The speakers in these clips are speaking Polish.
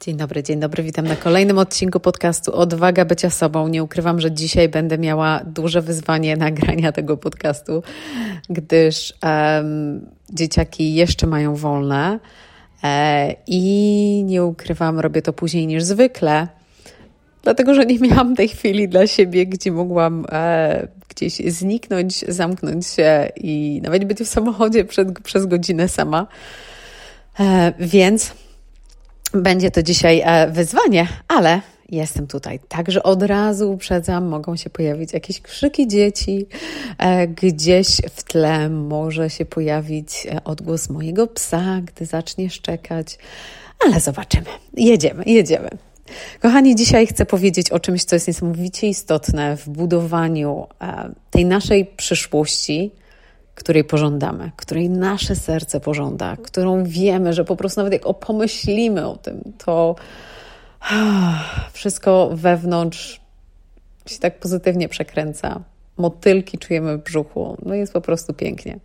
Dzień dobry, dzień dobry. Witam na kolejnym odcinku podcastu Odwaga bycia sobą. Nie ukrywam, że dzisiaj będę miała duże wyzwanie nagrania tego podcastu, gdyż um, dzieciaki jeszcze mają wolne e, i nie ukrywam, robię to później niż zwykle, dlatego że nie miałam tej chwili dla siebie, gdzie mogłam e, gdzieś zniknąć, zamknąć się i nawet być w samochodzie przed, przez godzinę sama. E, więc będzie to dzisiaj e, wyzwanie, ale jestem tutaj. Także od razu uprzedzam, mogą się pojawić jakieś krzyki dzieci, e, gdzieś w tle może się pojawić e, odgłos mojego psa, gdy zacznie szczekać, ale zobaczymy. Jedziemy, jedziemy. Kochani, dzisiaj chcę powiedzieć o czymś, co jest niesamowicie istotne w budowaniu tej naszej przyszłości, której pożądamy, której nasze serce pożąda, którą wiemy, że po prostu nawet jak opomyślimy o tym, to wszystko wewnątrz się tak pozytywnie przekręca. Motylki czujemy w brzuchu. No jest po prostu pięknie.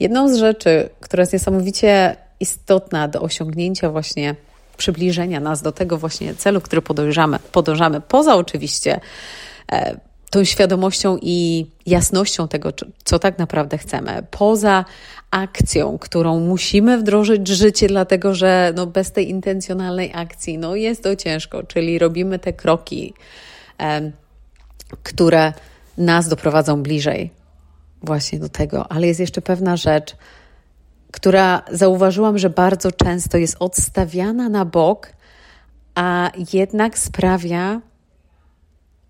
Jedną z rzeczy, która jest niesamowicie istotna do osiągnięcia właśnie przybliżenia nas do tego właśnie celu, który podążamy, podążamy poza oczywiście e, tą świadomością i jasnością tego, co tak naprawdę chcemy, poza akcją, którą musimy wdrożyć życie, dlatego że no, bez tej intencjonalnej akcji no, jest to ciężko, czyli robimy te kroki, które nas doprowadzą bliżej właśnie do tego, ale jest jeszcze pewna rzecz, która zauważyłam, że bardzo często jest odstawiana na bok, a jednak sprawia,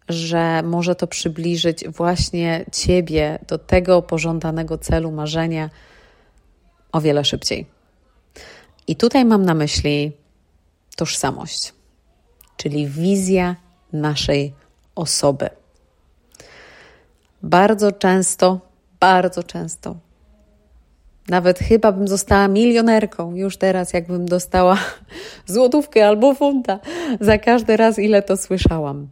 że może to przybliżyć właśnie Ciebie do tego pożądanego celu, marzenia o wiele szybciej. I tutaj mam na myśli tożsamość, czyli wizja naszej osoby. Bardzo często, bardzo często, nawet chyba bym została milionerką już teraz, jakbym dostała złotówkę albo funta za każdy raz, ile to słyszałam.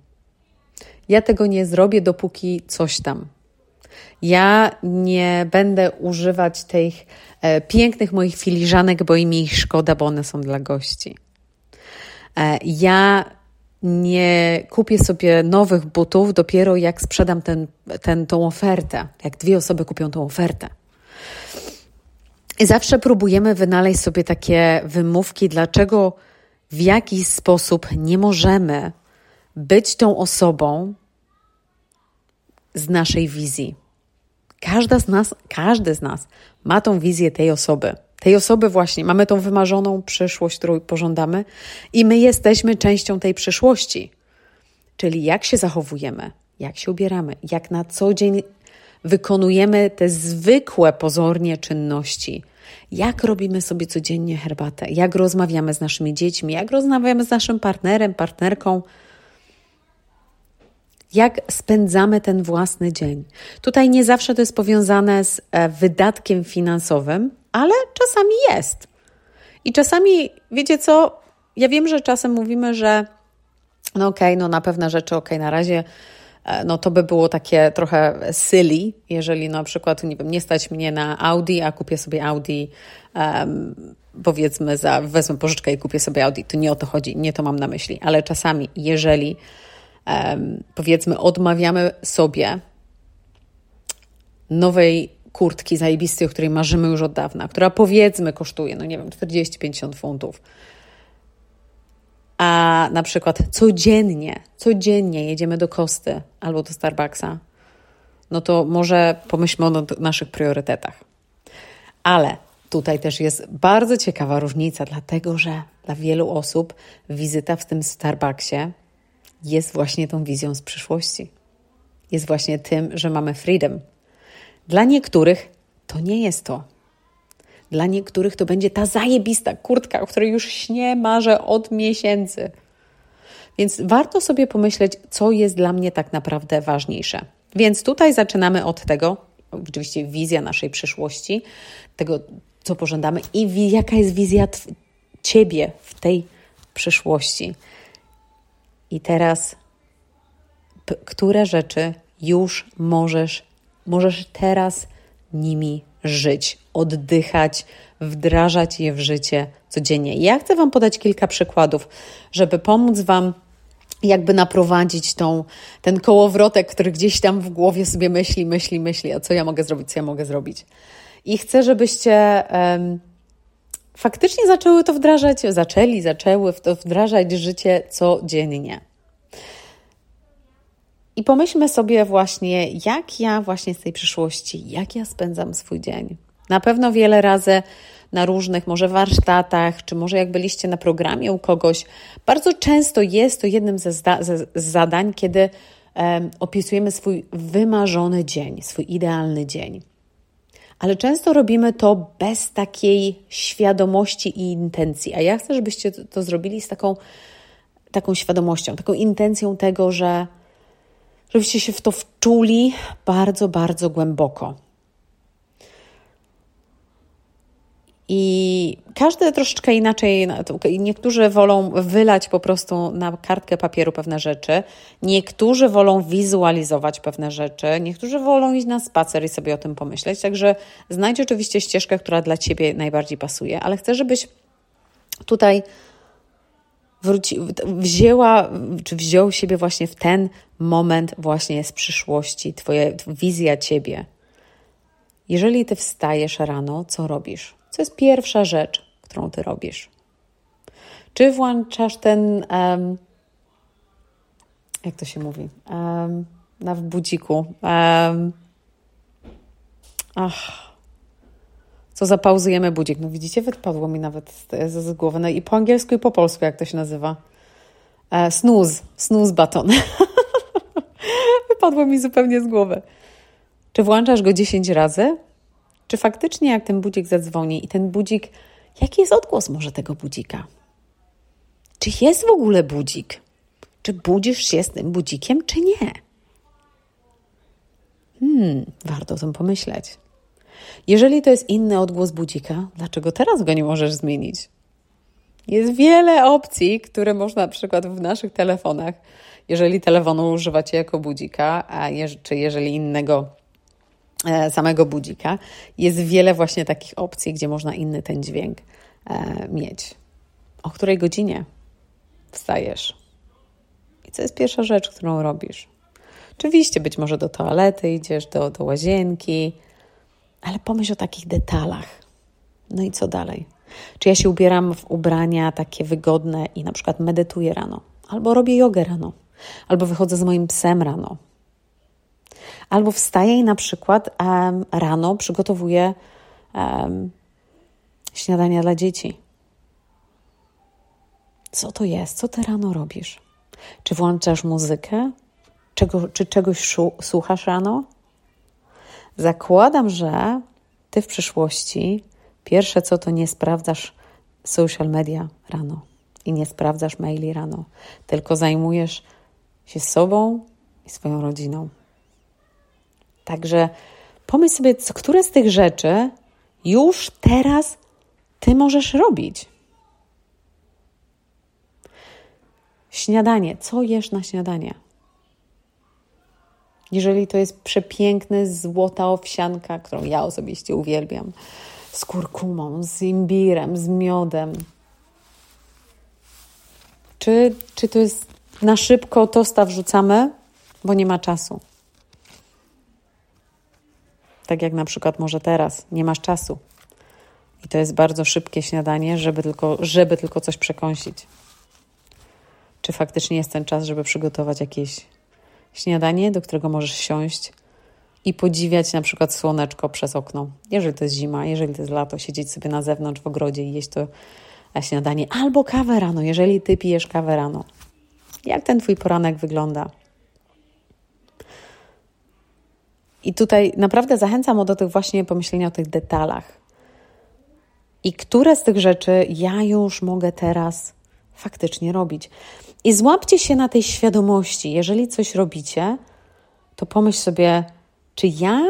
Ja tego nie zrobię, dopóki coś tam. Ja nie będę używać tych e, pięknych moich filiżanek, bo im ich szkoda, bo one są dla gości. E, ja nie kupię sobie nowych butów dopiero jak sprzedam ten, ten, tą ofertę, jak dwie osoby kupią tą ofertę. I zawsze próbujemy wynaleźć sobie takie wymówki, dlaczego w jakiś sposób nie możemy być tą osobą z naszej wizji. Każda z nas, każdy z nas ma tą wizję tej osoby. Tej osoby właśnie, mamy tą wymarzoną przyszłość, którą pożądamy i my jesteśmy częścią tej przyszłości. Czyli jak się zachowujemy, jak się ubieramy, jak na co dzień wykonujemy te zwykłe pozornie czynności. Jak robimy sobie codziennie herbatę, jak rozmawiamy z naszymi dziećmi, jak rozmawiamy z naszym partnerem, partnerką, jak spędzamy ten własny dzień. Tutaj nie zawsze to jest powiązane z e, wydatkiem finansowym, ale czasami jest. I czasami, wiecie co, ja wiem, że czasem mówimy, że no okej, okay, no na pewne rzeczy, okej, okay, na razie e, no to by było takie trochę silly, jeżeli na przykład, nie wiem, nie stać mnie na Audi, a kupię sobie Audi um, powiedzmy za, wezmę pożyczkę i kupię sobie Audi, to nie o to chodzi, nie to mam na myśli, ale czasami, jeżeli powiedzmy, odmawiamy sobie nowej kurtki zajebistej, o której marzymy już od dawna, która powiedzmy kosztuje, no nie wiem, 40-50 funtów. A na przykład codziennie, codziennie jedziemy do Kosty albo do Starbucksa, no to może pomyślmy o naszych priorytetach. Ale tutaj też jest bardzo ciekawa różnica, dlatego że dla wielu osób wizyta w tym Starbucksie jest właśnie tą wizją z przyszłości. Jest właśnie tym, że mamy freedom. Dla niektórych to nie jest to. Dla niektórych to będzie ta zajebista kurtka, o której już śnie, marzę od miesięcy. Więc warto sobie pomyśleć, co jest dla mnie tak naprawdę ważniejsze. Więc tutaj zaczynamy od tego, oczywiście wizja naszej przyszłości, tego, co pożądamy i jaka jest wizja Ciebie w tej przyszłości. I teraz, które rzeczy już możesz, możesz teraz nimi żyć, oddychać wdrażać je w życie codziennie. Ja chcę Wam podać kilka przykładów, żeby pomóc Wam jakby naprowadzić tą, ten kołowrotek, który gdzieś tam w głowie sobie myśli, myśli, myśli, a co ja mogę zrobić, co ja mogę zrobić. I chcę, żebyście faktycznie zaczęły to wdrażać, zaczęli, zaczęły w to wdrażać życie codziennie. I pomyślmy sobie właśnie, jak ja właśnie z tej przyszłości, jak ja spędzam swój dzień. Na pewno wiele razy na różnych, może warsztatach, czy może jak byliście na programie u kogoś, bardzo często jest to jednym ze, zda- ze zadań, kiedy um, opisujemy swój wymarzony dzień, swój idealny dzień. Ale często robimy to bez takiej świadomości i intencji. A ja chcę, żebyście to, zrobili z taką, taką świadomością, taką intencją tego, że żebyście się w to wczuli bardzo, bardzo głęboko. I każdy troszeczkę inaczej, niektórzy wolą wylać po prostu na kartkę papieru pewne rzeczy, niektórzy wolą wizualizować pewne rzeczy, niektórzy wolą iść na spacer i sobie o tym pomyśleć. Także znajdź oczywiście ścieżkę, która dla Ciebie najbardziej pasuje, ale chcę, żebyś tutaj wróci, wzięła, czy wziął siebie właśnie w ten moment właśnie z przyszłości, Twoja wizja Ciebie. Jeżeli Ty wstajesz rano, co robisz? Co jest pierwsza rzecz, którą Ty robisz? Czy włączasz ten, um, jak to się mówi, um, na budziku, um, ach, co zapauzujemy budzik. No widzicie, wypadło mi nawet z, z, głowy. No i po angielsku i po polsku, jak to się nazywa. E, snooze, snooze button. wypadło mi zupełnie z głowy. Czy włączasz go 10 razy? Czy faktycznie jak ten budzik zadzwoni i ten budzik, jaki jest odgłos może tego budzika? Czy jest w ogóle budzik? Czy budzisz się z tym budzikiem, czy nie? Hmm, warto o tym pomyśleć. Jeżeli to jest inny odgłos budzika, dlaczego teraz go nie możesz zmienić? Jest wiele opcji, które można na przykład w naszych telefonach, jeżeli telefonu używacie jako budzika, a czy jeżeli innego samego budzika, jest wiele właśnie takich opcji, gdzie można inny ten dźwięk e, mieć. O której godzinie wstajesz? I co jest pierwsza rzecz, którą robisz? Oczywiście, być może do toalety idziesz, do, do łazienki, ale pomyśl o takich detalach. No i co dalej? Czy ja się ubieram w ubrania takie wygodne i na przykład medytuję rano, albo robię jogę rano, albo wychodzę z moim psem rano, albo wstaję i na przykład um, rano przygotowuję um, śniadania dla dzieci. Co to jest? Co ty rano robisz? Czy włączasz muzykę? Czego, czy czegoś słuchasz rano? Zakładam, że ty w przyszłości pierwsze co to nie sprawdzasz social media rano i nie sprawdzasz maili rano, tylko zajmujesz się sobą i swoją rodziną. Także pomyśl sobie, które z tych rzeczy już teraz ty możesz robić. Śniadanie. Co jesz na śniadanie? Jeżeli to jest przepiękny, złota owsianka, którą ja osobiście uwielbiam, z kurkumą, z imbirem, z miodem. Czy, czy to jest na szybko tosta wrzucamy, bo nie ma czasu? Tak jak na przykład może teraz, nie masz czasu. I to jest bardzo szybkie śniadanie, żeby tylko, żeby tylko coś przekąsić. Czy faktycznie jest ten czas, żeby przygotować jakieś śniadanie, do którego możesz siąść i podziwiać na przykład słoneczko przez okno. Jeżeli to jest zima, jeżeli to jest lato, siedzieć sobie na zewnątrz w ogrodzie i jeść to śniadanie, albo kawę rano, jeżeli ty pijesz kawę rano. Jak ten twój poranek wygląda? I tutaj naprawdę zachęcam do tych właśnie pomyślenia o tych detalach. I które z tych rzeczy ja już mogę teraz faktycznie robić? I złapcie się na tej świadomości. Jeżeli coś robicie, to pomyśl sobie, czy ja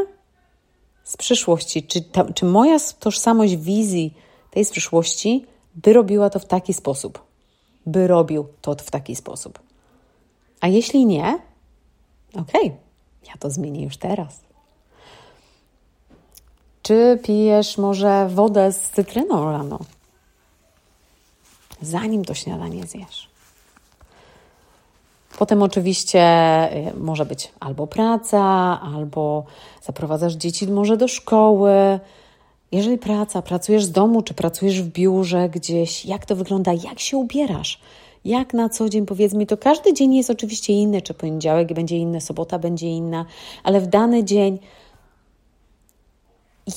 z przyszłości, czy, ta, czy moja tożsamość wizji tej z przyszłości by robiła to w taki sposób, by robił to w taki sposób. A jeśli nie, okej, okay, ja to zmienię już teraz. Czy pijesz może wodę z cytryną rano? Zanim to śniadanie zjesz. Potem oczywiście y, może być albo praca, albo zaprowadzasz dzieci może do szkoły. Jeżeli praca, pracujesz z domu, czy pracujesz w biurze gdzieś, jak to wygląda, jak się ubierasz, jak na co dzień powiedzmy, to każdy dzień jest oczywiście inny, czy poniedziałek będzie inny, sobota będzie inna, ale w dany dzień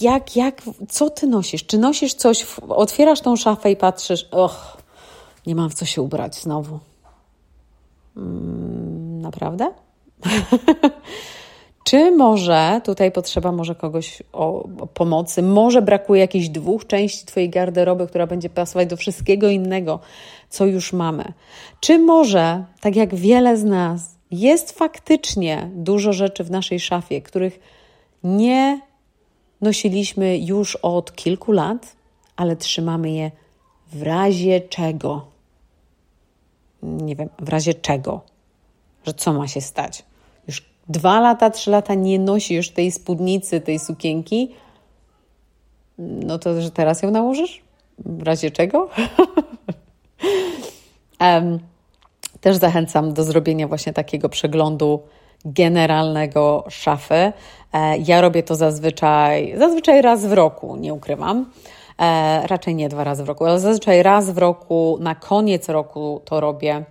jak, jak, co ty nosisz? Czy nosisz coś, otwierasz tą szafę i patrzysz, och, nie mam w co się ubrać znowu. Mm, naprawdę? Czy może tutaj potrzeba może kogoś o, o, pomocy? Może brakuje jakichś dwóch części Twojej garderoby, która będzie pasować do wszystkiego innego, co już mamy? Czy może, tak jak wiele z nas, jest faktycznie dużo rzeczy w naszej szafie, których nie nosiliśmy już od kilku lat, ale trzymamy je w razie czego? Nie wiem, w razie czego? Że co ma się stać? Już dwa lata, trzy lata nie nosisz tej spódnicy, tej sukienki, no to, że teraz ją nałożysz? W razie czego? um, też zachęcam do zrobienia właśnie takiego przeglądu generalnego szafy. E, ja robię to zazwyczaj, zazwyczaj raz w roku, nie ukrywam. E, raczej nie dwa razy w roku, ale zazwyczaj raz w roku, na koniec roku to robię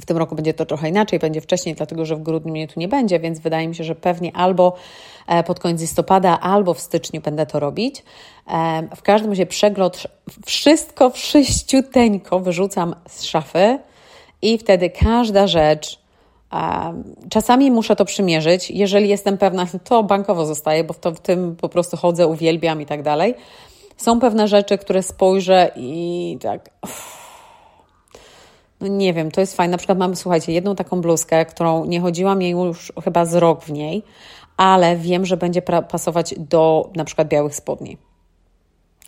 w tym roku będzie to trochę inaczej, będzie wcześniej, dlatego że w grudniu mnie tu nie będzie, więc wydaje mi się, że pewnie albo e, pod koniec listopada, albo w styczniu będę to robić. E, w każdym razie przegląd, wszystko wszyściuteńko wyrzucam z szafy i wtedy każda rzecz, e, czasami muszę to przymierzyć. Jeżeli jestem pewna, to bankowo zostaje, bo w, to, w tym po prostu chodzę, uwielbiam i tak dalej. Są pewne rzeczy, które spojrzę i tak. Uff, nie wiem, to jest fajne. Na przykład mamy, słuchajcie, jedną taką bluzkę, którą nie chodziłam jej już chyba z rok w niej, ale wiem, że będzie pasować do na przykład białych spodni.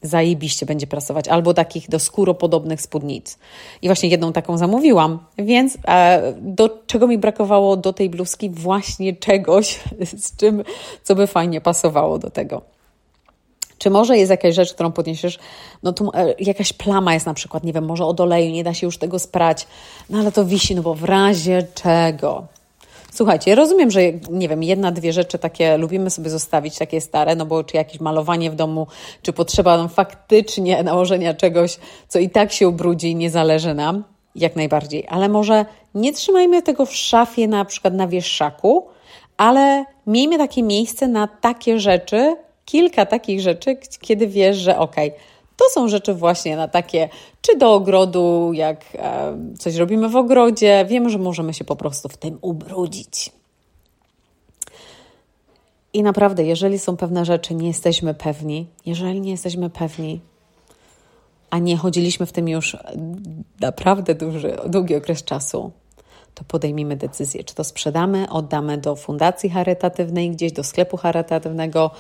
Zajebiście będzie pasować, albo takich do skóropodobnych spódnic. I właśnie jedną taką zamówiłam, więc e, do czego mi brakowało do tej bluzki? Właśnie czegoś, z czym, co by fajnie pasowało do tego. Czy może jest jakaś rzecz, którą podniesiesz, no tu e, jakaś plama jest na przykład, nie wiem, może od oleju, nie da się już tego sprać, no ale to wisi, no bo w razie czego? Słuchajcie, rozumiem, że nie wiem, jedna, dwie rzeczy takie lubimy sobie zostawić, takie stare, no bo czy jakieś malowanie w domu, czy potrzeba nam faktycznie nałożenia czegoś, co i tak się ubrudzi i nie zależy nam, jak najbardziej. Ale może nie trzymajmy tego w szafie, na przykład na wieszaku, ale miejmy takie miejsce na takie rzeczy, kilka takich rzeczy, kiedy wiesz, że okej, okay, to są rzeczy właśnie na takie, czy do ogrodu, jak e, coś robimy w ogrodzie, wiemy, że możemy się po prostu w tym ubrudzić. I naprawdę, jeżeli są pewne rzeczy, nie jesteśmy pewni, jeżeli nie jesteśmy pewni, a nie chodziliśmy w tym już naprawdę duży, długi okres czasu, to podejmijmy decyzję, czy to sprzedamy, oddamy do fundacji charytatywnej, gdzieś do sklepu charytatywnego,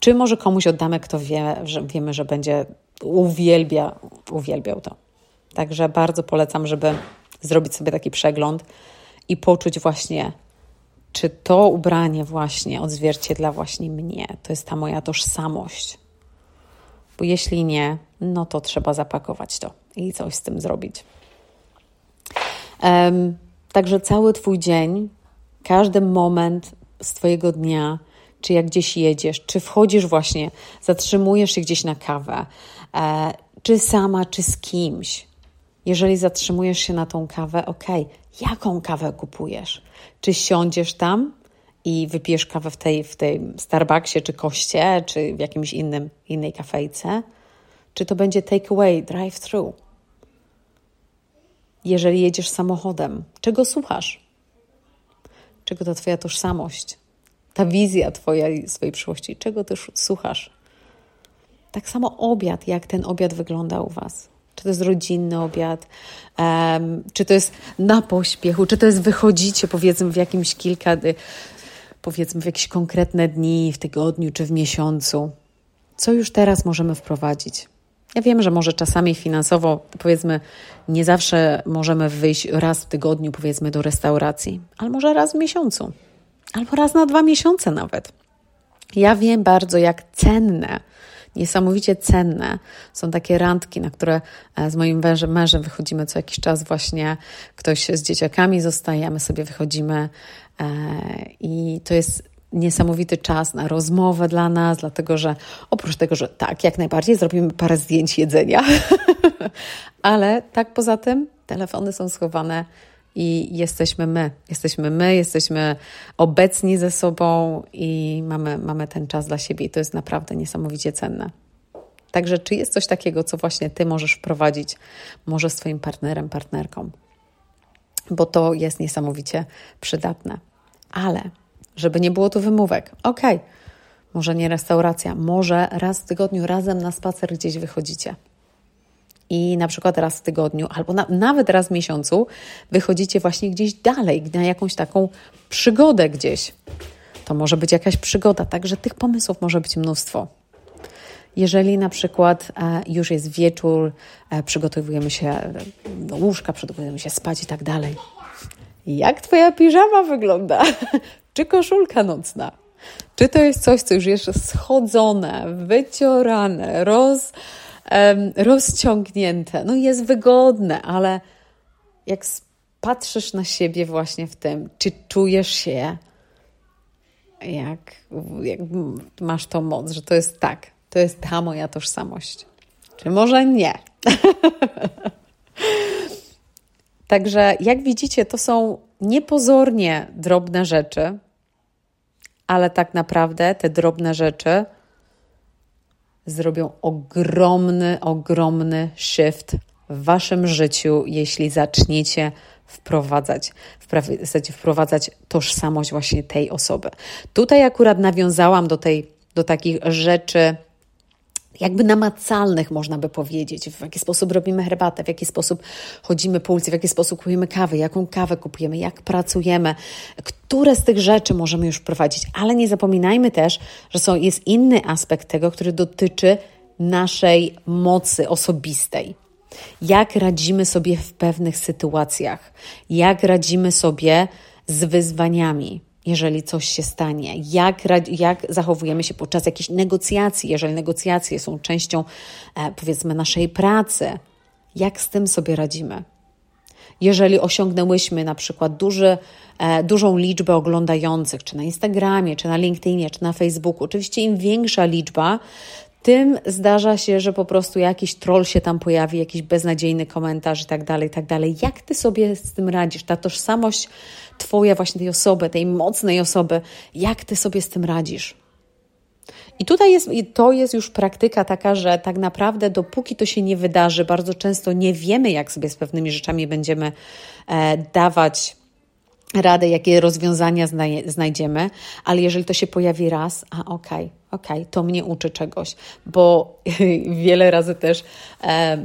czy może komuś oddamy, kto wie, że wiemy, że będzie uwielbia, uwielbiał to. Także bardzo polecam, żeby zrobić sobie taki przegląd i poczuć właśnie, czy to ubranie właśnie odzwierciedla właśnie mnie, to jest ta moja tożsamość. Bo jeśli nie, no to trzeba zapakować to i coś z tym zrobić. Um, Także cały Twój dzień, każdy moment z Twojego dnia, czy jak gdzieś jedziesz, czy wchodzisz właśnie, zatrzymujesz się gdzieś na kawę, e, czy sama, czy z kimś. Jeżeli zatrzymujesz się na tą kawę, ok, jaką kawę kupujesz? Czy siądziesz tam i wypijesz kawę w tej, w tej Starbucksie, czy koście, czy w jakimś innym, innej kafejce? Czy to będzie takeaway, drive-thru? Jeżeli jedziesz samochodem? Czego słuchasz? Czego to Twoja tożsamość? Ta wizja Twojej swojej przyszłości? Czego też słuchasz? Tak samo obiad, jak ten obiad wygląda u Was. Czy to jest rodzinny obiad, um, czy to jest na pośpiechu, czy to jest wychodzicie powiedzmy w jakimś kilka, powiedzmy w jakieś konkretne dni, w tygodniu czy w miesiącu. Co już teraz możemy wprowadzić? Ja wiem, że może czasami finansowo, powiedzmy, nie zawsze możemy wyjść raz w tygodniu, powiedzmy, do restauracji, ale może raz w miesiącu, albo raz na dwa miesiące nawet. Ja wiem bardzo, jak cenne, niesamowicie cenne są takie randki, na które e, z moim mężem, mężem wychodzimy co jakiś czas, właśnie ktoś z dzieciakami zostaje, a my sobie wychodzimy e, i to jest niesamowity czas na rozmowę dla nas, dlatego że oprócz tego, że tak, jak najbardziej zrobimy parę zdjęć jedzenia, ale tak poza tym telefony są schowane i jesteśmy my. Jesteśmy my, jesteśmy obecni ze sobą i mamy, mamy ten czas dla siebie i to jest naprawdę niesamowicie cenne. Także, czy jest coś takiego, co właśnie Ty możesz wprowadzić, może z Twoim partnerem, partnerką? Bo to jest niesamowicie przydatne. Ale, żeby nie było tu wymówek, okej, okay, może nie restauracja, może raz w tygodniu razem na spacer gdzieś wychodzicie i na przykład raz w tygodniu albo na, nawet raz w miesiącu wychodzicie właśnie gdzieś dalej, na jakąś taką przygodę gdzieś. To może być jakaś przygoda, także tych pomysłów może być mnóstwo. Jeżeli na przykład e, już jest wieczór, e, przygotowujemy się do łóżka, przygotowujemy się spać i tak dalej. Jak Twoja piżama wygląda? Czy koszulka nocna? Czy to jest coś, co już jest schodzone, wyciorane, roz, rozciągnięte. No jest wygodne, ale jak patrzysz na siebie właśnie w tym, czy czujesz się jak, jak masz tą moc, że to jest tak, to jest ta moja tożsamość. Czy może nie? Także jak widzicie, to są niepozornie drobne rzeczy, ale tak naprawdę te drobne rzeczy zrobią ogromny, ogromny shift w waszym życiu, jeśli zaczniecie wprowadzać, wprowadzać tożsamość właśnie tej osoby. Tutaj akurat nawiązałam do tej, do takich rzeczy, jakby namacalnych, można by powiedzieć, w jaki sposób robimy herbatę, w jaki sposób chodzimy po ulicy, w jaki sposób kupujemy kawę, jaką kawę kupujemy, jak pracujemy, które z tych rzeczy możemy już wprowadzić. Ale nie zapominajmy też, że są, jest inny aspekt tego, który dotyczy naszej mocy osobistej. Jak radzimy sobie w pewnych sytuacjach, jak radzimy sobie z wyzwaniami, jeżeli coś się stanie, jak, jak zachowujemy się podczas jakichś negocjacji, jeżeli negocjacje są częścią, e, powiedzmy, naszej pracy, jak z tym sobie radzimy. Jeżeli osiągnęłyśmy na przykład duży, e, dużą liczbę oglądających, czy na Instagramie, czy na LinkedInie, czy na Facebooku, oczywiście im większa liczba, tym zdarza się, że po prostu jakiś troll się tam pojawi, jakiś beznadziejny komentarz i tak dalej, i tak dalej. Jak ty sobie z tym radzisz? Ta tożsamość twoja, właśnie tej osoby, tej mocnej osoby, jak ty sobie z tym radzisz? I tutaj jest, to jest już praktyka taka, że tak naprawdę dopóki to się nie wydarzy, bardzo często nie wiemy, jak sobie z pewnymi rzeczami będziemy e, dawać radę, jakie rozwiązania znajdziemy, ale jeżeli to się pojawi raz, a okej, okay, okej, okay, to mnie uczy czegoś, bo wiele razy też e,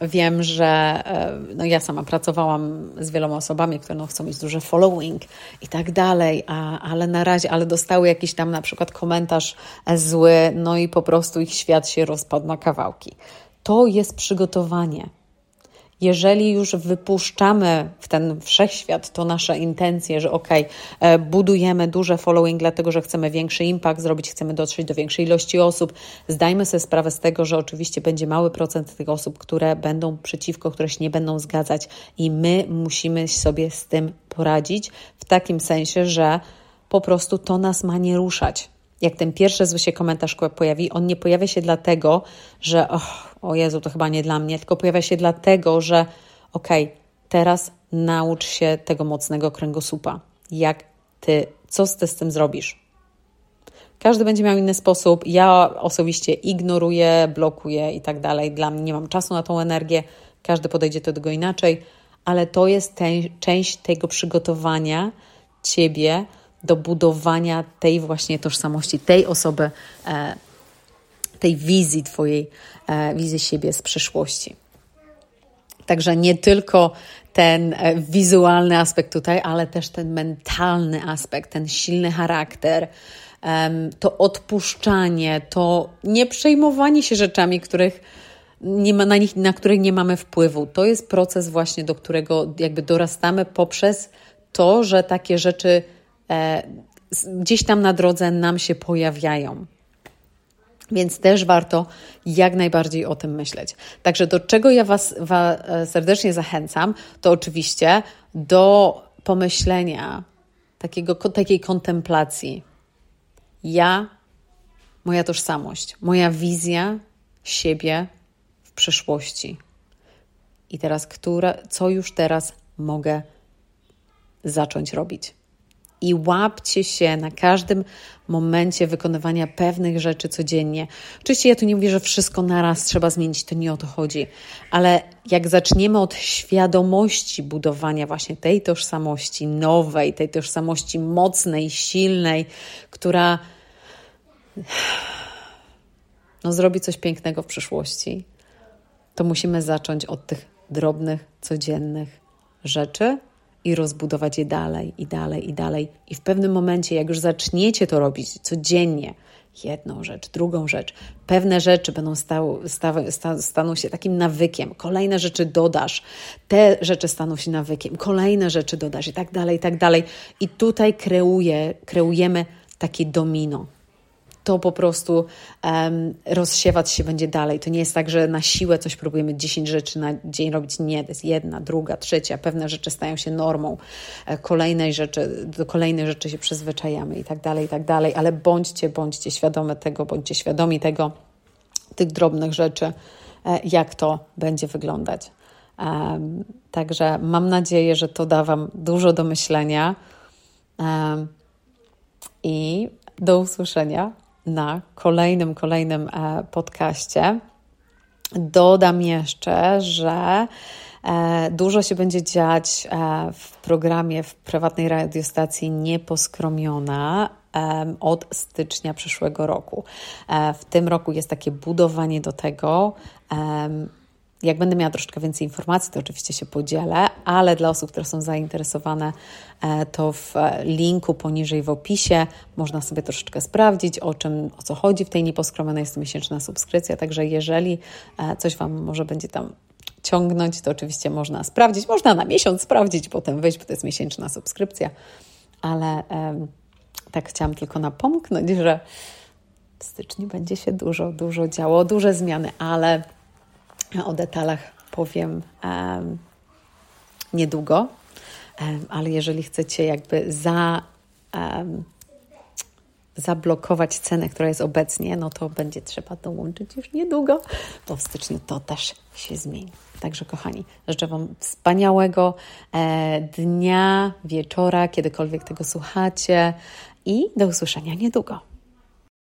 wiem, że e, no ja sama pracowałam z wieloma osobami, które no chcą mieć duży following i tak dalej, a, ale na razie, ale dostały jakiś tam na przykład komentarz zły, no i po prostu ich świat się rozpadł na kawałki. To jest przygotowanie jeżeli już wypuszczamy w ten wszechświat to nasze intencje, że ok, e, budujemy duże following, dlatego że chcemy większy impact zrobić, chcemy dotrzeć do większej ilości osób, zdajmy sobie sprawę z tego, że oczywiście będzie mały procent tych osób, które będą przeciwko, które się nie będą zgadzać, i my musimy sobie z tym poradzić w takim sensie, że po prostu to nas ma nie ruszać. Jak ten pierwszy zły się komentarz pojawi, on nie pojawia się dlatego, że oh, o Jezu, to chyba nie dla mnie, tylko pojawia się dlatego, że okej, okay, teraz naucz się tego mocnego kręgosłupa. Jak ty, co ty z tym zrobisz? Każdy będzie miał inny sposób. Ja osobiście ignoruję, blokuję i tak dalej. Dla mnie nie mam czasu na tą energię. Każdy podejdzie do tego inaczej, ale to jest część tego przygotowania ciebie do budowania tej właśnie tożsamości, tej osoby, e, tej wizji Twojej, e, wizji siebie z przyszłości. Także nie tylko ten e, wizualny aspekt tutaj, ale też ten mentalny aspekt, ten silny charakter, to odpuszczanie, to nie przejmowanie się rzeczami, których nie ma, na, nich, na których nie mamy wpływu. To jest proces właśnie, do którego jakby dorastamy poprzez to, że takie rzeczy e, gdzieś tam na drodze nam się pojawiają. Więc też warto jak najbardziej o tym myśleć. Także do czego ja Was, was serdecznie zachęcam, to oczywiście do pomyślenia, takiego, takiej kontemplacji. Ja, moja tożsamość, moja wizja siebie w przyszłości. I teraz, która, co już teraz mogę zacząć robić? I łapcie się na każdym momencie wykonywania pewnych rzeczy codziennie. Oczywiście ja tu nie mówię, że wszystko naraz trzeba zmienić, to nie o to chodzi, ale jak zaczniemy od świadomości budowania właśnie tej tożsamości nowej, tej tożsamości mocnej, silnej, która no, zrobi coś pięknego w przyszłości, to musimy zacząć od tych drobnych, codziennych rzeczy i rozbudować je dalej, i dalej, i dalej. I w pewnym momencie, jak już zaczniecie to robić codziennie, jedną rzecz, drugą rzecz, pewne rzeczy będą stały, stały, sta, staną się takim nawykiem, kolejne rzeczy dodasz, te rzeczy staną się nawykiem, kolejne rzeczy dodasz i tak dalej, i tak dalej. I tutaj kreuje, kreujemy takie domino to po prostu um, rozsiewać się będzie dalej. To nie jest tak, że na siłę coś próbujemy 10 rzeczy na dzień robić. Nie, to jest jedna, druga, trzecia. Pewne rzeczy stają się normą. E, kolejnej rzeczy, do kolejnej rzeczy się przyzwyczajamy i tak dalej, i tak dalej. Ale bądźcie, bądźcie świadome tego, bądźcie świadomi tego, tych drobnych rzeczy, e, jak to będzie wyglądać. Um, także mam nadzieję, że to da Wam dużo do myślenia. Um, I do usłyszenia na kolejnym, kolejnym e, podcaście. Dodam jeszcze, że e, dużo się będzie dziać e, w programie w prywatnej radiostacji Nieposkromiona od stycznia przyszłego roku. W tym roku jest takie budowanie do tego jak będę miała troszkę więcej informacji, to oczywiście się podzielę, ale dla osób, które są zainteresowane, e, to w e, linku poniżej w opisie można sobie troszeczkę sprawdzić, o czym, o co chodzi w tej nieposkromionej jest miesięczna subskrypcja. Także jeżeli e, coś Wam może będzie tam ciągnąć, to oczywiście można sprawdzić. Można na miesiąc sprawdzić, potem wyjść, bo to jest miesięczna subskrypcja. Ale tak chciałam tylko napomknąć, że w styczniu będzie się dużo, dużo działo, duże zmiany, ale o detalach powiem um, niedługo, um, ale jeżeli chcecie jakby za, um, zablokować cenę, która jest obecnie, no to będzie trzeba dołączyć już niedługo, bo w styczniu to też się zmieni. Także kochani, życzę Wam wspaniałego e, dnia, wieczora, kiedykolwiek tego słuchacie i do usłyszenia niedługo.